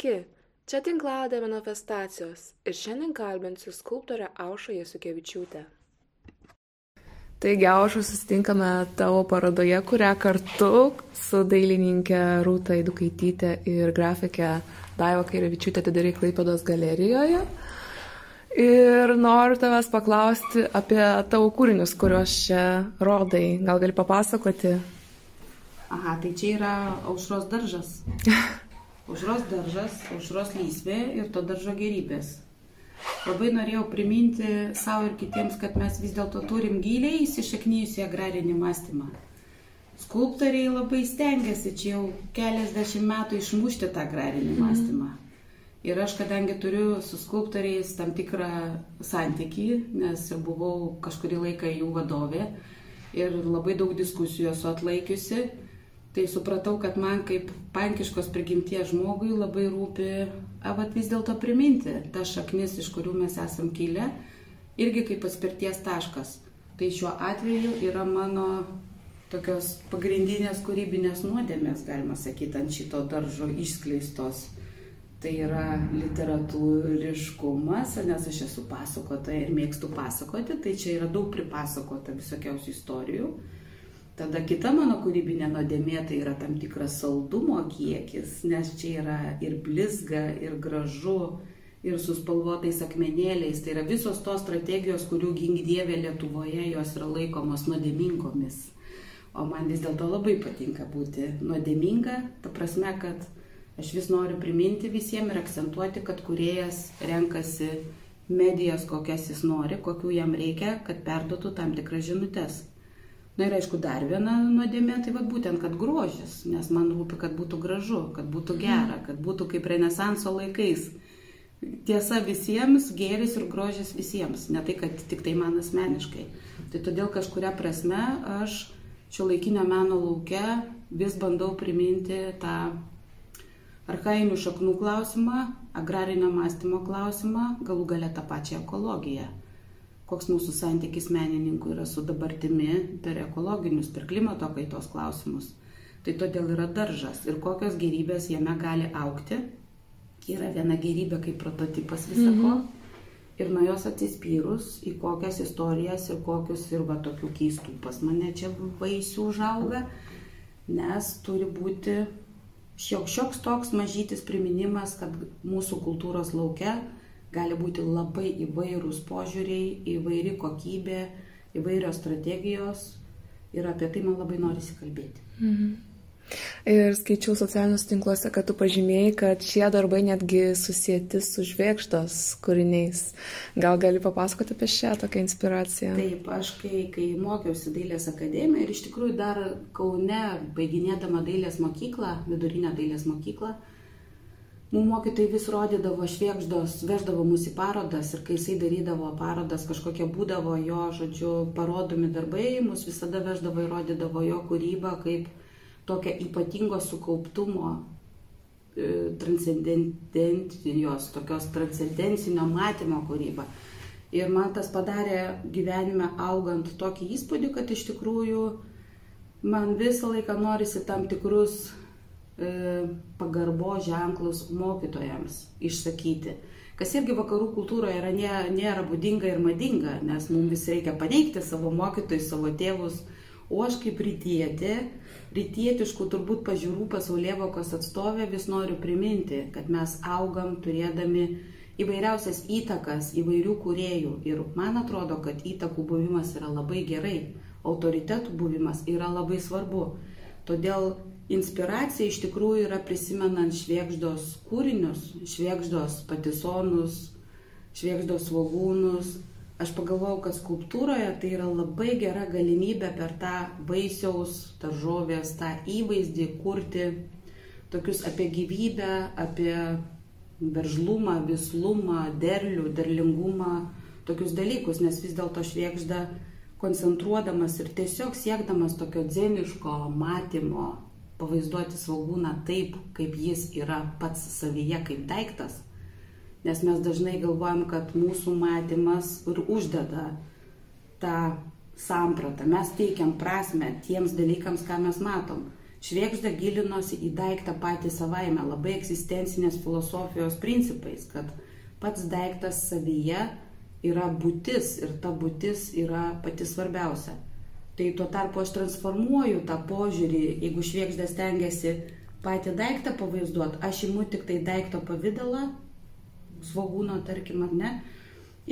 Sveiki, čia tinklaladė manifestacijos ir šiandien kalbinsiu skulptorę Aušą Jasukievičiūtę. Taigi, Aušą susitinkame tavo parodoje, kurią kartu su dailininkė Rūta Idukaitytė ir grafikė Daiva Kairavičiūtė atidarai Klaipados galerijoje. Ir noriu tavęs paklausti apie tavo kūrinius, kuriuos čia rodai. Gal gali papasakoti? Aha, tai čia yra aušros daržas. Aušros daržas, aušros lysvė ir to daržo gerybės. Labai norėjau priminti savo ir kitiems, kad mes vis dėlto turim giliai įsišaknyjusi agrarinį mąstymą. Skulptoriai labai stengiasi čia jau keliasdešimt metų išmušti tą agrarinį mhm. mąstymą. Ir aš, kadangi turiu su skulptoriais tam tikrą santykį, nes ir buvau kažkurį laiką jų vadovė ir labai daug diskusijų esu atlaikiusi, tai supratau, kad man kaip pankiškos prigimties žmogui labai rūpi, avat vis dėlto priminti tas šaknis, iš kurių mes esam kilę, irgi kaip atspirties taškas. Tai šiuo atveju yra mano tokios pagrindinės kūrybinės nuodėmės, galima sakyti, ant šito daržo išskleistos. Tai yra literatūriškumas, nes aš esu pasakotoja ir mėgstu pasakoti, tai čia yra daug pripasakota visokiausių istorijų. Tada kita mano kūrybinė nuodėmė tai yra tam tikras saldumo kiekis, nes čia yra ir blizga, ir gražu, ir su spalvotais akmenėliais. Tai yra visos tos strategijos, kurių gink dievė Lietuvoje jos yra laikomos nuodėmingomis. O man vis dėlto labai patinka būti nuodėminga, ta prasme, kad aš vis noriu priminti visiems ir akcentuoti, kad kuriejas renkasi medijas, kokias jis nori, kokių jam reikia, kad perduotų tam tikras žinutės. Na ir aišku, dar viena nuodėmė, tai va būtent, kad grožis, nes man rūpi, kad būtų gražu, kad būtų gera, kad būtų kaip renesanso laikais. Tiesa visiems, gėris ir grožis visiems, ne tai, kad tik tai man asmeniškai. Tai todėl kažkuria prasme aš šio laikinio meno laukia vis bandau priminti tą archainių šaknų klausimą, agrarinio mąstymo klausimą, galų gale tą pačią ekologiją koks mūsų santykis menininkų yra su dabartimi per ekologinius, per klimato kaitos klausimus. Tai todėl yra daržas ir kokios gerybės jame gali aukti. Yra viena gerybė kaip prototipas visako. -hmm. Ir nuo jos atsispyrus į kokias istorijas ir kokius ir va tokių keistų pas mane čia vaisių užauga, nes turi būti šioks, šioks toks mažytis priminimas, kad mūsų kultūros laukia gali būti labai įvairūs požiūriai, įvairi kokybė, įvairios strategijos ir apie tai man labai norisi kalbėti. Mhm. Ir skaičiau socialiniuose tinkluose, kad tu pažymėjai, kad šie darbai netgi susijęti su žvėgždos kūriniais. Gal gali papasakoti apie šią tokią inspiraciją? Taip, aš kai, kai mokiausi dailės akademiją ir iš tikrųjų dar Kaune, baiginėdama dailės mokyklą, vidurinę dailės mokyklą, Mums mokytojai vis rodydavo šviekždos, veždavo mus į parodas ir kai jisai darydavo parodas, kažkokie būdavo jo, žodžiu, parodomi darbai, mus visada veždavo ir rodydavo jo kūrybą kaip tokią ypatingo sukauptumo, e, transcendencijos, tokios transcendencinio matymo kūrybą. Ir man tas padarė gyvenime augant tokį įspūdį, kad iš tikrųjų man visą laiką norisi tam tikrus pagarbo ženklus mokytojams išsakyti. Kas irgi vakarų kultūroje yra, nė, nėra būdinga ir madinga, nes mums vis reikia paneigti savo mokytojus, savo tėvus. O aš kaip rytietė, rytietiškų turbūt pažiūrų pasaulievokos atstovė vis noriu priminti, kad mes augam turėdami įvairiausias įtakas įvairių kuriejų. Ir man atrodo, kad įtakų buvimas yra labai gerai, autoritetų buvimas yra labai svarbu. Todėl inspiracija iš tikrųjų yra prisimenant švėgždos kūrinius, švėgždos patisonus, švėgždos svogūnus. Aš pagalvojau, kad skulptūroje tai yra labai gera galimybė per tą vaisiaus, daržovės, tą įvaizdį kurti tokius apie gyvybę, apie veržlumą, vislumą, derlių, derlingumą, tokius dalykus, nes vis dėlto švėgžda koncentruodamas ir tiesiog siekdamas tokio dzeniško matymo, pavaizduoti svogūną taip, kaip jis yra pats savyje kaip daiktas. Nes mes dažnai galvojam, kad mūsų matymas ir uždeda tą sampratą. Mes teikiam prasme tiems dalykams, ką mes matom. Švėgžda gilinosi į daiktą patį savaime, labai egzistencinės filosofijos principais, kad pats daiktas savyje yra būtis ir ta būtis yra pati svarbiausia. Tai tuo tarpu aš transformuoju tą požiūrį, jeigu švėgžda stengiasi patį daiktą pavaizduoti, aš imu tik tai daikto pavydalą, svogūno tarkim ar ne,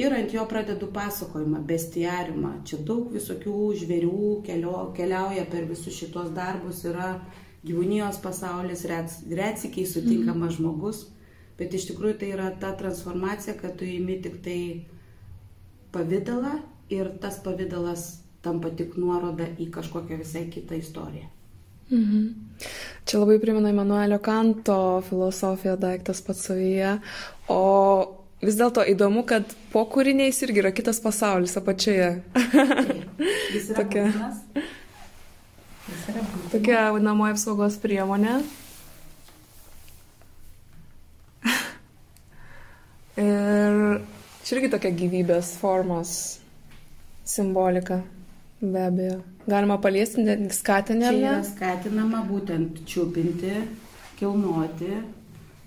ir ant jo pradedu pasakojimą, bestiariumą. Čia daug visokių žvėrių kelio, keliauja per visus šitos darbus, yra gyvūnijos pasaulis, retsikiai sutinkamas mm. žmogus, bet iš tikrųjų tai yra ta transformacija, kad tu įimi tik tai pavydalą ir tas pavydalas tampa tik nuoroda į kažkokią visai kitą istoriją. Mhm. Čia labai primena Emanuelio Kanto filosofiją daiktas pats savyje, o vis dėlto įdomu, kad po kūriniais irgi yra kitas pasaulis apačioje. Jis yra tokia, Jis yra tokia vadinamoji apsaugos priemonė. Ir čia irgi tokia gyvybės formos simbolika, be abejo. Galima paliesti, skatinti. Čia yra skatinama būtent čiupinti, kilnoti,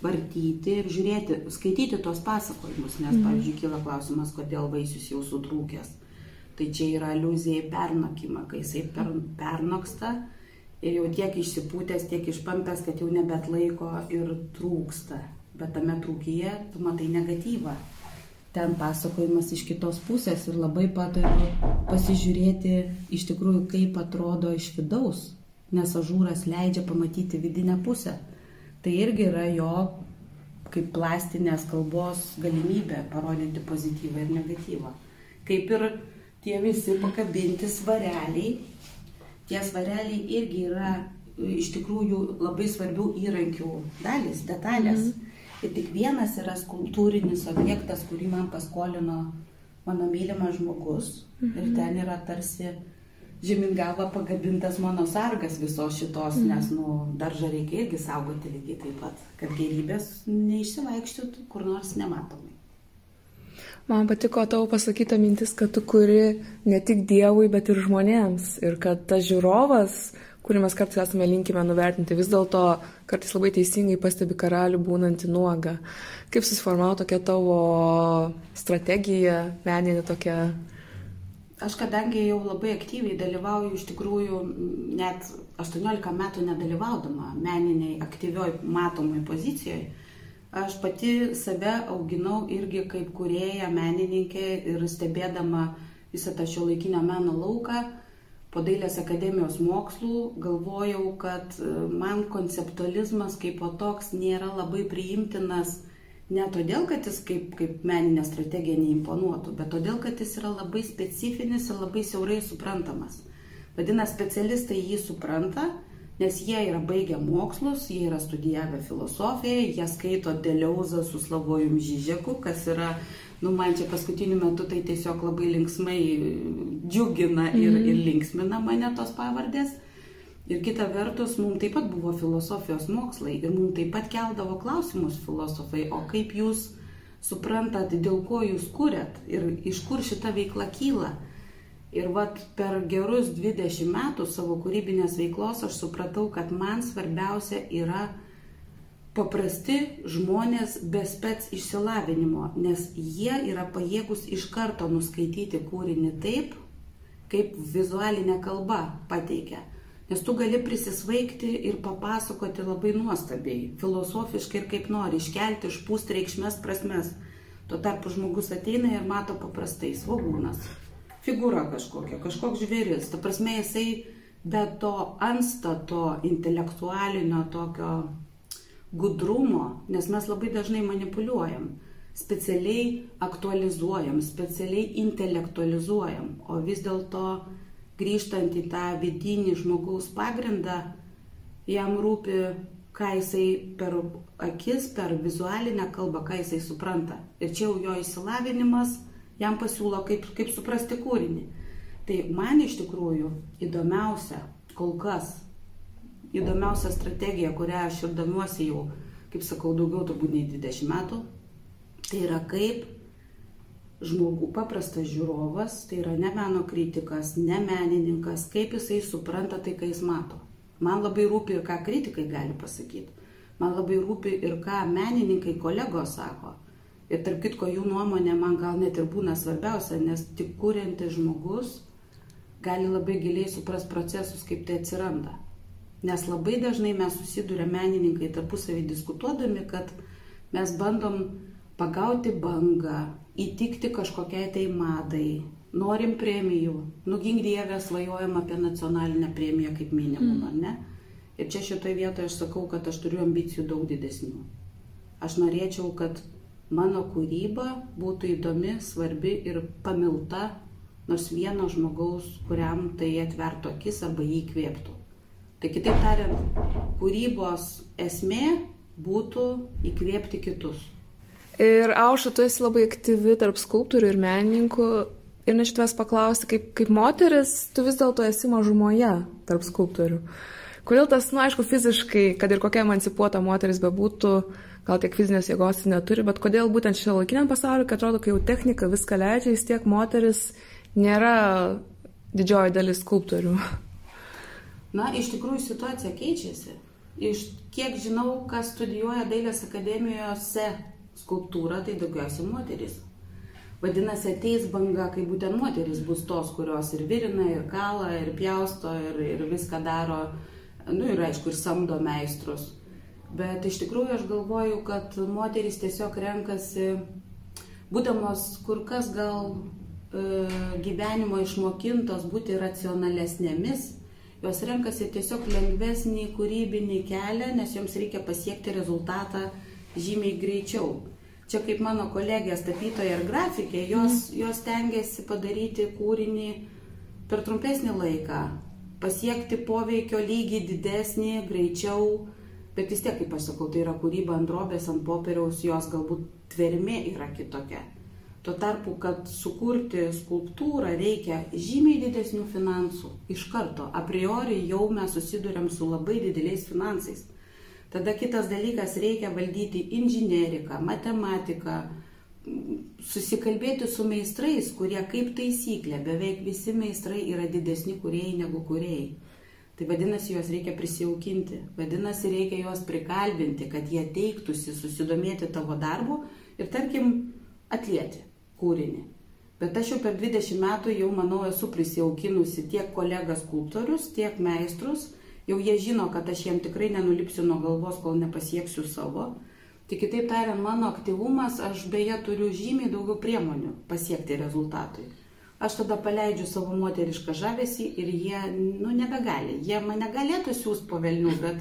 vartyti ir žiūrėti, skaityti tos pasakojimus, nes, mm. pavyzdžiui, kyla klausimas, kodėl vaisius jau sutrūkęs. Tai čia yra aliuzija į pernokimą, kai jisai per, pernoksta ir jau tiek išsipūtęs, tiek išpampęs, kad jau nebet laiko ir trūksta. Bet tame trūkyje tu matai negatyvą. Ten pasakojimas iš kitos pusės ir labai patariu pasižiūrėti iš tikrųjų, kaip atrodo iš vidaus, nes ažūras leidžia pamatyti vidinę pusę tai irgi yra jo kaip plastinės kalbos galimybė parodyti pozityvą ir negatyvą. Kaip ir tie visi pakabinti svareliai, tie svareliai irgi yra iš tikrųjų labai svarbių įrankių dalis, detalės. Mm -hmm. Ir tik vienas yra skulptūrinis objektas, kurį man paskolino mano mylimas žmogus. -hmm. Ir mhm. ten yra tarsi žemyn galva pagabintas mano sargas visos šitos, mm. nes, nu, daržą reikia irgi saugoti lygiai taip pat, kad gerybės neišsivaikščiotų kur nors nematomai. Man patiko tavo pasakyta mintis, kad tu kuri ne tik Dievui, bet ir žmonėms. Ir kad tas žiūrovas, kurį mes kartais esame linkime nuvertinti, vis dėlto kartais labai teisingai pastebi karalių būnantį nuogą. Kaip susiformavo tokia tavo strategija, meninė tokia aš kadangi jau labai aktyviai dalyvauju iš tikrųjų net 18 metų nedalyvaudama meniniai aktyvioj matomoj pozicijoj, aš pati save auginau irgi kaip kurėja, menininkė ir stebėdama visą tą šio laikinio meno lauką, po Dailės akademijos mokslų galvojau, kad man konceptualizmas kaip po toks nėra labai priimtinas Ne todėl, kad jis kaip, kaip meninė strategija neimponuotų, bet todėl, kad jis yra labai specifinis ir labai siaurai suprantamas. Vadinasi, specialistai jį supranta, nes jie yra baigę mokslus, jie yra studijavę filosofiją, jie skaito Deliauzą su Slavojum Žyžeku, kas yra, nu, man čia paskutiniu metu tai tiesiog labai linksmai džiugina ir, mm. ir linksmina mane tos pavardės. Ir kita vertus, mums taip pat buvo filosofijos mokslai ir mums taip pat keldavo klausimus filosofai, o kaip jūs suprantat, dėl ko jūs kuriat ir iš kur šita veikla kyla. Ir vat per gerus 20 metų savo kūrybinės veiklos aš supratau, kad man svarbiausia yra paprasti žmonės be spets išsilavinimo, nes jie yra pajėgus iš karto nuskaityti kūrinį taip, kaip vizualinė kalba pateikia. Nes tu gali prisisvaigti ir papasakoti labai nuostabiai, filosofiškai ir kaip nori, iškelti, išpūsti reikšmės prasmes. Tuo tarpu žmogus ateina ir mato paprastai svogūnas, figūra kažkokia, kažkoks žvėris. Ta prasme, jisai be to anstato intelektualinio tokio gudrumo, nes mes labai dažnai manipuliuojam, specialiai aktualizuojam, specialiai intelektualizuojam, o vis dėlto grįžtant į tą vidinį žmogaus pagrindą, jam rūpi, ką jisai per akis, per vizualinę kalbą, ką jisai supranta. Ir čia jau jo išsilavinimas jam pasiūlo, kaip, kaip suprasti kūrinį. Tai man iš tikrųjų įdomiausia, kol kas, įdomiausia strategija, kurią aš ir domiuosi jau, kaip sakau, daugiau turbūt nei 20 metų, tai yra kaip žmogų, paprastas žiūrovas, tai yra ne meno kritikas, ne menininkas, kaip jisai supranta tai, ką jis mato. Man labai rūpi ir ką kritikai gali pasakyti. Man labai rūpi ir ką menininkai kolegos sako. Ir tarp kitko jų nuomonė man gal net ir būna svarbiausia, nes tik kuriantis žmogus gali labai giliai supras procesus, kaip tai atsiranda. Nes labai dažnai mes susiduria menininkai tarpusavį diskutuodami, kad mes bandom pagauti bangą, įtikti kažkokiai tai madai, norim premijų, nugink dievę svajojam apie nacionalinę premiją kaip minimum, mm. ne? Ir čia šitoje vietoje aš sakau, kad aš turiu ambicijų daug didesnių. Aš norėčiau, kad mano kūryba būtų įdomi, svarbi ir pamilta nors vieno žmogaus, kuriam tai atvertų akis arba jį įkvėptų. Tai kitaip tariant, kūrybos esmė būtų įkvėpti kitus. Ir Auša, tu esi labai aktyvi tarp skulptorių ir menininkų. Ir aš tavęs paklausti, kaip, kaip moteris, tu vis dėlto esi mažumoje tarp skulptorių. Kodėl tas, na, nu, aišku, fiziškai, kad ir kokia emancipuota moteris bebūtų, gal tiek fizinės jėgos neturi, bet kodėl būtent šio laikiniam pasauliu, kai atrodo, kai jau technika viską leidžia, vis tiek moteris nėra didžioji dalis skulptorių. Na, iš tikrųjų situacija keičiasi. Iš kiek žinau, kas studijuoja dailės akademijose skulptūrą, tai daugiausiai moteris. Vadinasi, ateis banga, kai būtent moteris bus tos, kurios ir virina, ir kala, ir pjausto, ir, ir viską daro nu ir aišku, ir samdo meistrus. Bet iš tikrųjų aš galvoju, kad moteris tiesiog renkasi, būdamos kur kas gal e, gyvenimo išmokintos būti racionalesnėmis, jos renkasi tiesiog lengvesnį kūrybinį kelią, nes joms reikia pasiekti rezultatą žymiai greičiau. Čia kaip mano kolegės tapytoja ir grafikė, jos, mm. jos tengiasi padaryti kūrinį per trumpesnį laiką, pasiekti poveikio lygį didesnį, greičiau, bet vis tiek, kaip aš sakau, tai yra kūryba ant drobės, ant popieriaus, jos galbūt tvermė yra kitokia. Tuo tarpu, kad sukurti skulptūrą reikia žymiai didesnių finansų. Iš karto, a priori jau mes susidurėm su labai dideliais finansais. Tada kitas dalykas reikia valdyti inžineriką, matematiką, susikalbėti su meistrais, kurie kaip taisyklė, beveik visi meistrai yra didesni kuriejai negu kuriejai. Tai vadinasi, juos reikia prisijaukinti, vadinasi, reikia juos prikalbinti, kad jie teiktųsi susidomėti tavo darbu ir, tarkim, atlieti kūrinį. Bet aš jau per 20 metų jau, manau, esu prisijaukinusi tiek kolegas skulptorius, tiek meistrus, jau jie žino, kad aš jiem tikrai nenulipsiu nuo galvos, kol nepasieksiu savo Tai kitaip tariant, mano aktyvumas, aš beje turiu žymiai daugiau priemonių pasiekti rezultatui. Aš tada paleidžiu savo moterišką žavesį ir jie, nu, nebegali. Jie mane galėtų siūsti po velnių, bet,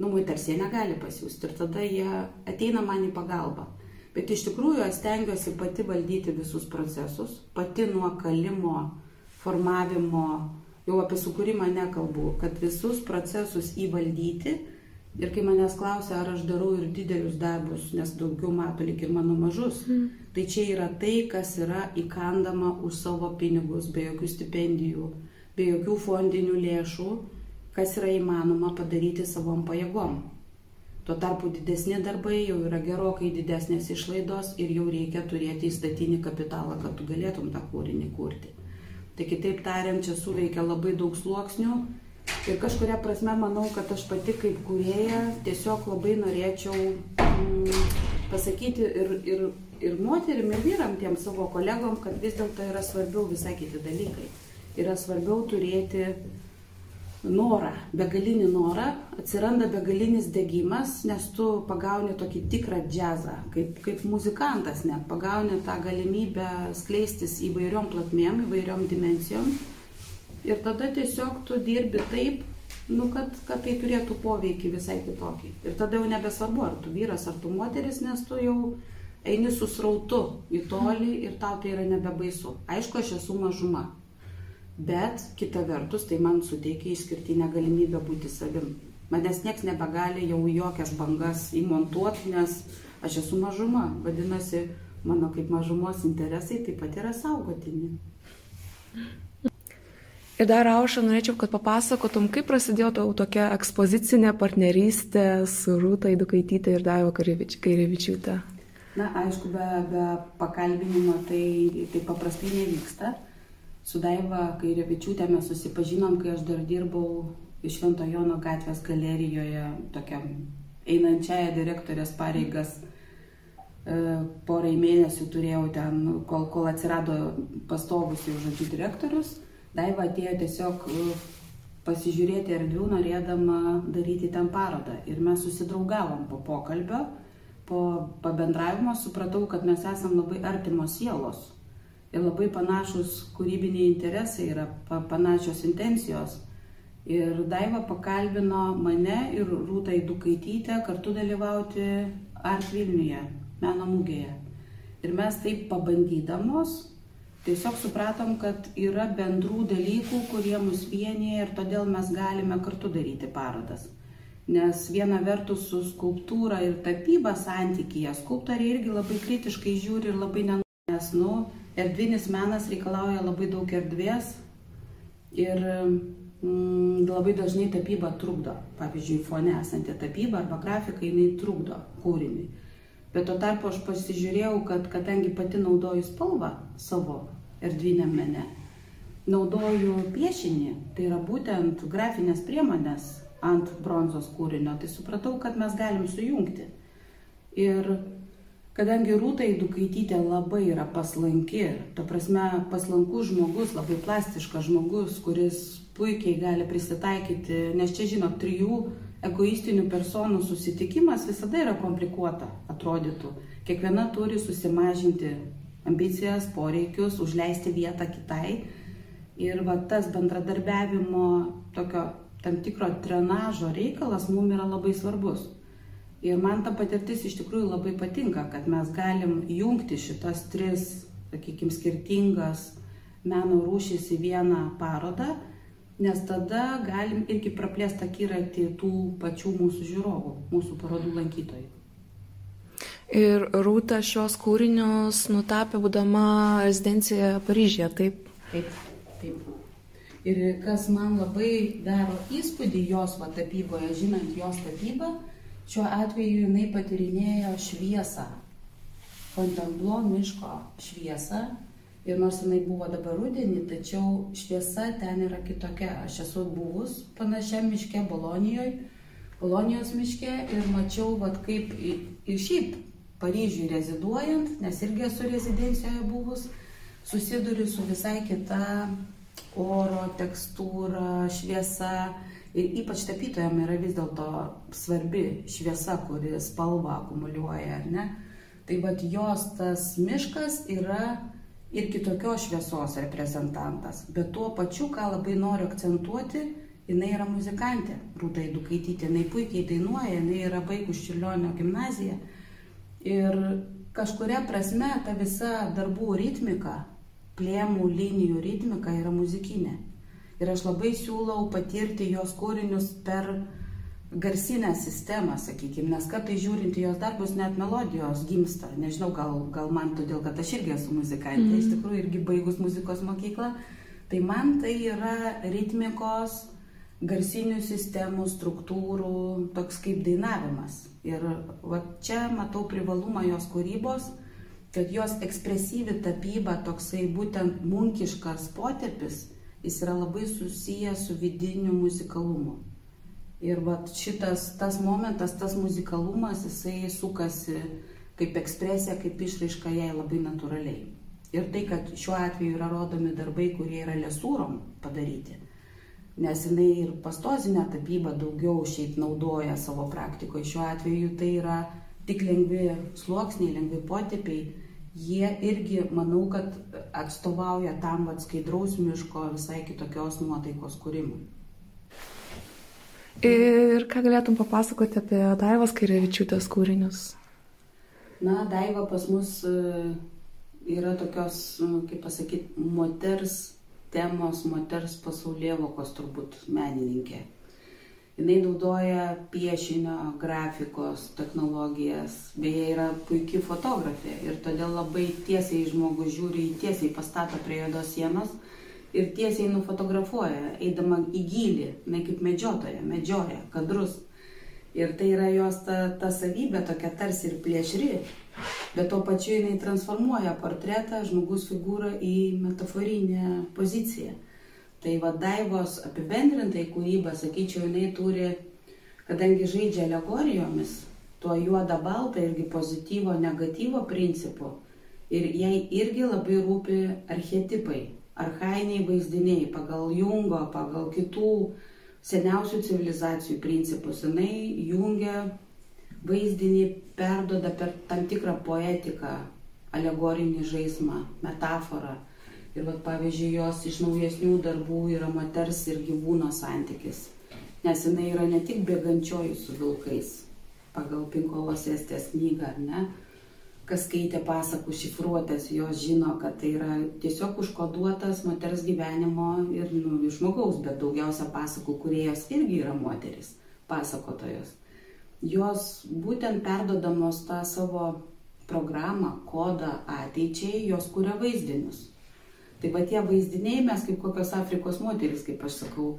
nu, tarsi jie negali pasiūsti. Ir tada jie ateina man į pagalbą. Bet iš tikrųjų aš stengiuosi pati valdyti visus procesus, pati nuo kalimo, formavimo, jau apie sukūrimą nekalbu, kad visus procesus įvaldyti Ir kai manęs klausia, ar aš darau ir didelius darbus, nes daugiau mato lik ir mano mažus, mm. tai čia yra tai, kas yra įkandama už savo pinigus, be jokių stipendijų, be jokių fondinių lėšų, kas yra įmanoma padaryti savom pajėgom. Tuo tarpu didesni darbai jau yra gerokai didesnės išlaidos ir jau reikia turėti įstatinį kapitalą, kad tu galėtum tą kūrinį kurti. Tai kitaip tariant, čia suveikia labai daug sluoksnių Ir kažkuria prasme manau, kad aš pati kaip kurėja tiesiog labai norėčiau mm, pasakyti ir, ir, ir moterim, ir vyram, tiem savo kolegom, kad vis dėlto yra svarbiau visai kiti dalykai. Yra svarbiau turėti norą, begalinį norą, atsiranda begalinis degimas, nes tu pagauni tokį tikrą džiazą, kaip, kaip muzikantas net, pagauni tą galimybę skleistis įvairiom platmėm, įvairiom dimensijom Ir tada tiesiog tu dirbi taip, nu, kad, kad tai turėtų poveikį visai kitokį. Ir tada jau nebesvarbu, ar tu vyras, ar tu moteris, nes tu jau eini su srautu į tolį ir tau tai yra nebebaisu. Aišku, aš esu mažuma. Bet kita vertus, tai man suteikia išskirtinę galimybę būti savim. Manęs nieks nebegali jau jokias bangas įmontuoti, nes aš esu mažuma. Vadinasi, mano kaip mažumos interesai taip pat yra saugotini. Ir dar, Aušą, norėčiau, kad papasakotum, kaip prasidėjo tau tokia ekspozicinė partnerystė su Rūta Idukaitytė ir Daiva Kairievičiūtė. Na, aišku, be, be pakalbinimo tai, tai paprastai nevyksta. Su Daiva Kairievičiūtė mes susipažinom, kai aš dar dirbau Švento Jono gatvės galerijoje, tokiam einančiaja direktorės pareigas. E, porai mėnesių turėjau ten, kol, kol atsirado pastovus jau žodžiu direktorius. Daiva atėjo tiesiog e, pasižiūrėti erdvių, norėdama daryti ten parodą. Ir mes susidraugavom po pokalbio, po pabendravimo, supratau, kad mes esame labai artimos sielos. Labai panašus kūrybiniai interesai yra, panašios intencijos. Ir Daiva pakalbino mane ir Rūtą Įdukaitytę kartu dalyvauti Art Vilniuje, meno mūgėje. Ir mes taip pabandydamos tiesiog supratom, kad yra bendrų dalykų, kurie mus vienyje ir todėl mes galime kartu daryti parodas. Nes viena vertus su skulptūra ir tapyba santykyje, skulptoriai irgi labai kritiškai žiūri ir labai nenori, nes, nu, erdvinis menas reikalauja labai daug erdvės ir mm, labai dažnai tapyba trukdo. Pavyzdžiui, fone esanti tapyba arba grafika, jinai trukdo kūriniui. Bet tuo tarpu aš pasižiūrėjau, kad kadangi pati naudoju spalvą savo erdviniam mene, naudoju piešinį, tai yra būtent grafinės priemonės ant bronzos kūrinio, tai supratau, kad mes galim sujungti. Ir kadangi Rūta Įdukaitytė labai yra paslanki, ta prasme paslankus žmogus, labai plastiškas žmogus, kuris puikiai gali prisitaikyti, nes čia, žinot, trijų egoistinių personų susitikimas visada yra komplikuota, atrodytų. Kiekviena turi susimažinti ambicijas, poreikius, užleisti vietą kitai. Ir va tas bendradarbiavimo tokio tam tikro trenažo reikalas mums yra labai svarbus. Ir man ta patirtis iš tikrųjų labai patinka, kad mes galim jungti šitas tris, sakykime, skirtingas meno rūšys į vieną parodą nes tada galim irgi praplėst akiratį tų pačių mūsų žiūrovų, mūsų parodų lankytojų. Ir Rūta šios kūrinius nutapė būdama rezidencijoje Paryžėje, taip? Taip, taip. Ir kas man labai daro įspūdį jos va, tapyboje, žinant jos tapybą, šiuo atveju jinai patirinėjo šviesą, Fontainebleau miško šviesą Ir nors jinai buvo dabar rudenį, tačiau šviesa ten yra kitokia. Aš esu buvus panašiam miške Bolonijoje, Bolonijos miške ir mačiau, vat, kaip ir šiaip Paryžiui reziduojant, nes irgi esu rezidencijoje buvus, susiduriu su visai kita oro tekstūra, šviesa. Ir ypač tapytojams yra vis dėlto svarbi šviesa, kuri spalvą akumuliuoja, ar ne? Tai vad jos tas miškas yra ir kitokios šviesos reprezentantas. Bet tuo pačiu, ką labai noriu akcentuoti, jinai yra muzikantė, Rūta Idukaitytė, jinai puikiai dainuoja, jinai yra baigus Čiurlionio gimnaziją. Ir kažkuria prasme ta visa darbų ritmika, plėmų linijų ritmika yra muzikinė. Ir aš labai siūlau patirti jos kūrinius per garsinę sistemą, sakykime, nes kartai žiūrint į jos darbus net melodijos gimsta. Nežinau, gal, gal man todėl, kad aš irgi esu muzikantė, mm. iš mhm. tikrųjų irgi baigus muzikos mokyklą. Tai man tai yra ritmikos, garsinių sistemų, struktūrų, toks kaip dainavimas. Ir va, čia matau privalumą jos kūrybos, kad jos ekspresyvi tapyba, toksai būtent munkiškas potepis, jis yra labai susijęs su vidiniu muzikalumu. Ir vat šitas, tas momentas, tas muzikalumas, jisai sukasi kaip ekspresija, kaip išraiška jai labai natūraliai. Ir tai, kad šiuo atveju yra rodomi darbai, kurie yra lesūrom padaryti, nes jinai ir pastozinę tapybą daugiau šiaip naudoja savo praktikoje. Šiuo atveju tai yra tik lengvi sluoksniai, lengvi potepiai. Jie irgi, manau, kad atstovauja tam vat skaidraus miško visai kitokios nuotaikos kūrimui. Ir ką galėtum papasakoti apie Daivos Kairevičiūtės kūrinius? Na, Daiva pas mus e, yra tokios, nu, kaip pasakyti, moters temos, moters pasaulievokos turbūt menininkė. Jis naudoja piešinio, grafikos technologijas, beje yra puikia fotografė ir todėl labai tiesiai žmogus žiūri, tiesiai pastato prie juodos sienos ir tiesiai nufotografuoja, eidama į gilį, ne kaip medžiotoja, medžioja kadrus. Ir tai yra jos ta, ta savybė tokia tarsi ir plėšri, bet tuo pačiu jinai transformuoja portretą, žmogus figūrą į metaforinę poziciją. Tai vadaivos apibendrintai kūryba, sakyčiau, jinai turi, kadangi žaidžia alegorijomis, tuo juoda balta irgi pozityvo, negatyvo principu. Ir jai irgi labai rūpi archetipai, arhainiai vaizdiniai, pagal Jungo, pagal kitų seniausių civilizacijų principus. Jis jungia vaizdinį, perdoda per tam tikrą poetiką, alegorinį žaismą, metaforą. Ir vat, pavyzdžiui, jos iš naujesnių darbų yra moters ir gyvūno santykis. Nes jinai yra ne tik bėgančioji su vilkais, pagal Pinkolos estės knygą, ar ne? Kas skaitė pasakų šifruotės, jos žino, kad tai yra tiesiog užkoduotas moters gyvenimo ir nu, žmogaus, bet daugiausia pasakų kuriejos irgi yra moteris, pasakotojos. Jos būtent perdodamos tą savo programą, kodą ateičiai, jos kuria vaizdinius. Tai va tie vaizdiniai mes kaip kokios Afrikos moteris, kaip aš sakau,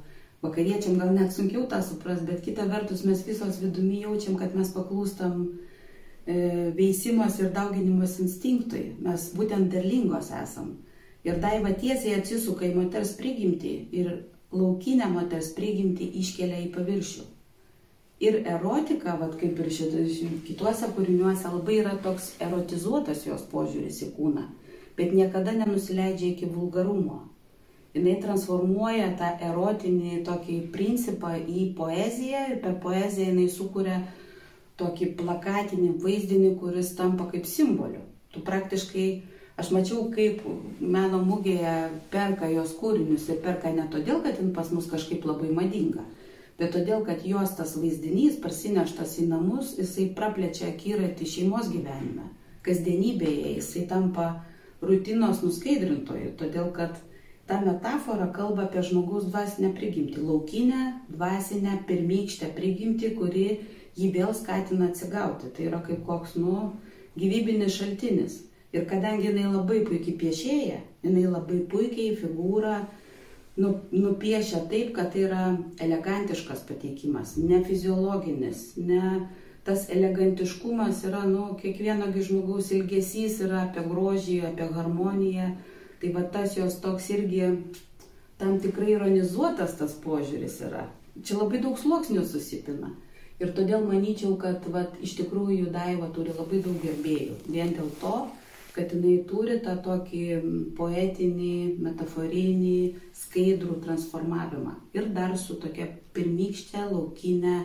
vakariečiam gal net sunkiau tą supras, bet kita vertus mes visos vidumi jaučiam, kad mes paklūstam e, veisimas ir dauginimas instinktui. Mes būtent derlingos esam. Ir daiva tiesiai atsisuka į moters prigimtį ir laukinę moters prigimtį iškelia į paviršių. Ir erotika, vat, kaip ir šit, kituose kūriniuose, labai yra toks erotizuotas jos požiūris į kūną, bet niekada nenusileidžia iki vulgarumo. Jis transformuoja tą erotinį tokį principą į poeziją ir per poeziją jinai sukuria tokį plakatinį vaizdinį, kuris tampa kaip simboliu. Tu praktiškai, aš mačiau, kaip meno mugėje perka jos kūrinius ir perka ne todėl, kad jin pas mus kažkaip labai madinga, bet todėl, kad jos tas vaizdinys parsineštas į namus, jisai praplečia akiratį šeimos gyvenime, kasdienybėje, jisai tampa rutinos nuskaidrintoju, todėl kad ta metafora kalba apie žmogaus dvasinę prigimtį, laukinę, dvasinę, pirmykštę prigimtį, kuri jį vėl skatina atsigauti. Tai yra kaip koks, nu, gyvybinis šaltinis. Ir kadangi jinai labai puikiai piešėja, jinai labai puikiai figūrą nu, nupiešia taip, kad tai yra elegantiškas pateikimas, ne fiziologinis, ne tas elegantiškumas yra, nu, kiekvienogi žmogaus ilgesys yra apie grožį, apie harmoniją. Tai va tas jos toks irgi tam tikrai ironizuotas tas požiūris yra. Čia labai daug sluoksnių susipina. Ir todėl manyčiau, kad vat, iš tikrųjų Daiva turi labai daug gerbėjų. Vien dėl to, kad jinai turi tą tokį poetinį, metaforinį, skaidrų transformavimą. Ir dar su tokia pirmykštė laukinė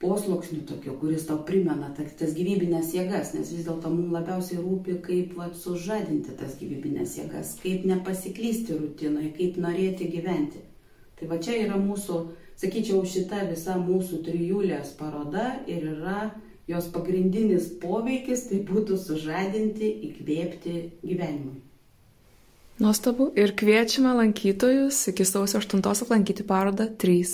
posloksniu tokiu, kuris tau primena tas gyvybinės jėgas, nes vis dėlto mums labiausiai rūpi, kaip vat, sužadinti tas gyvybinės jėgas, kaip nepasiklysti rutinoje, kaip norėti gyventi. Tai va čia yra mūsų Sakyčiau, šita visa mūsų trijulės paroda ir yra jos pagrindinis poveikis, tai būtų sužadinti, įkvėpti gyvenimui. Nuostabu ir kviečiame lankytojus iki sausio 8 aplankyti parodą 3.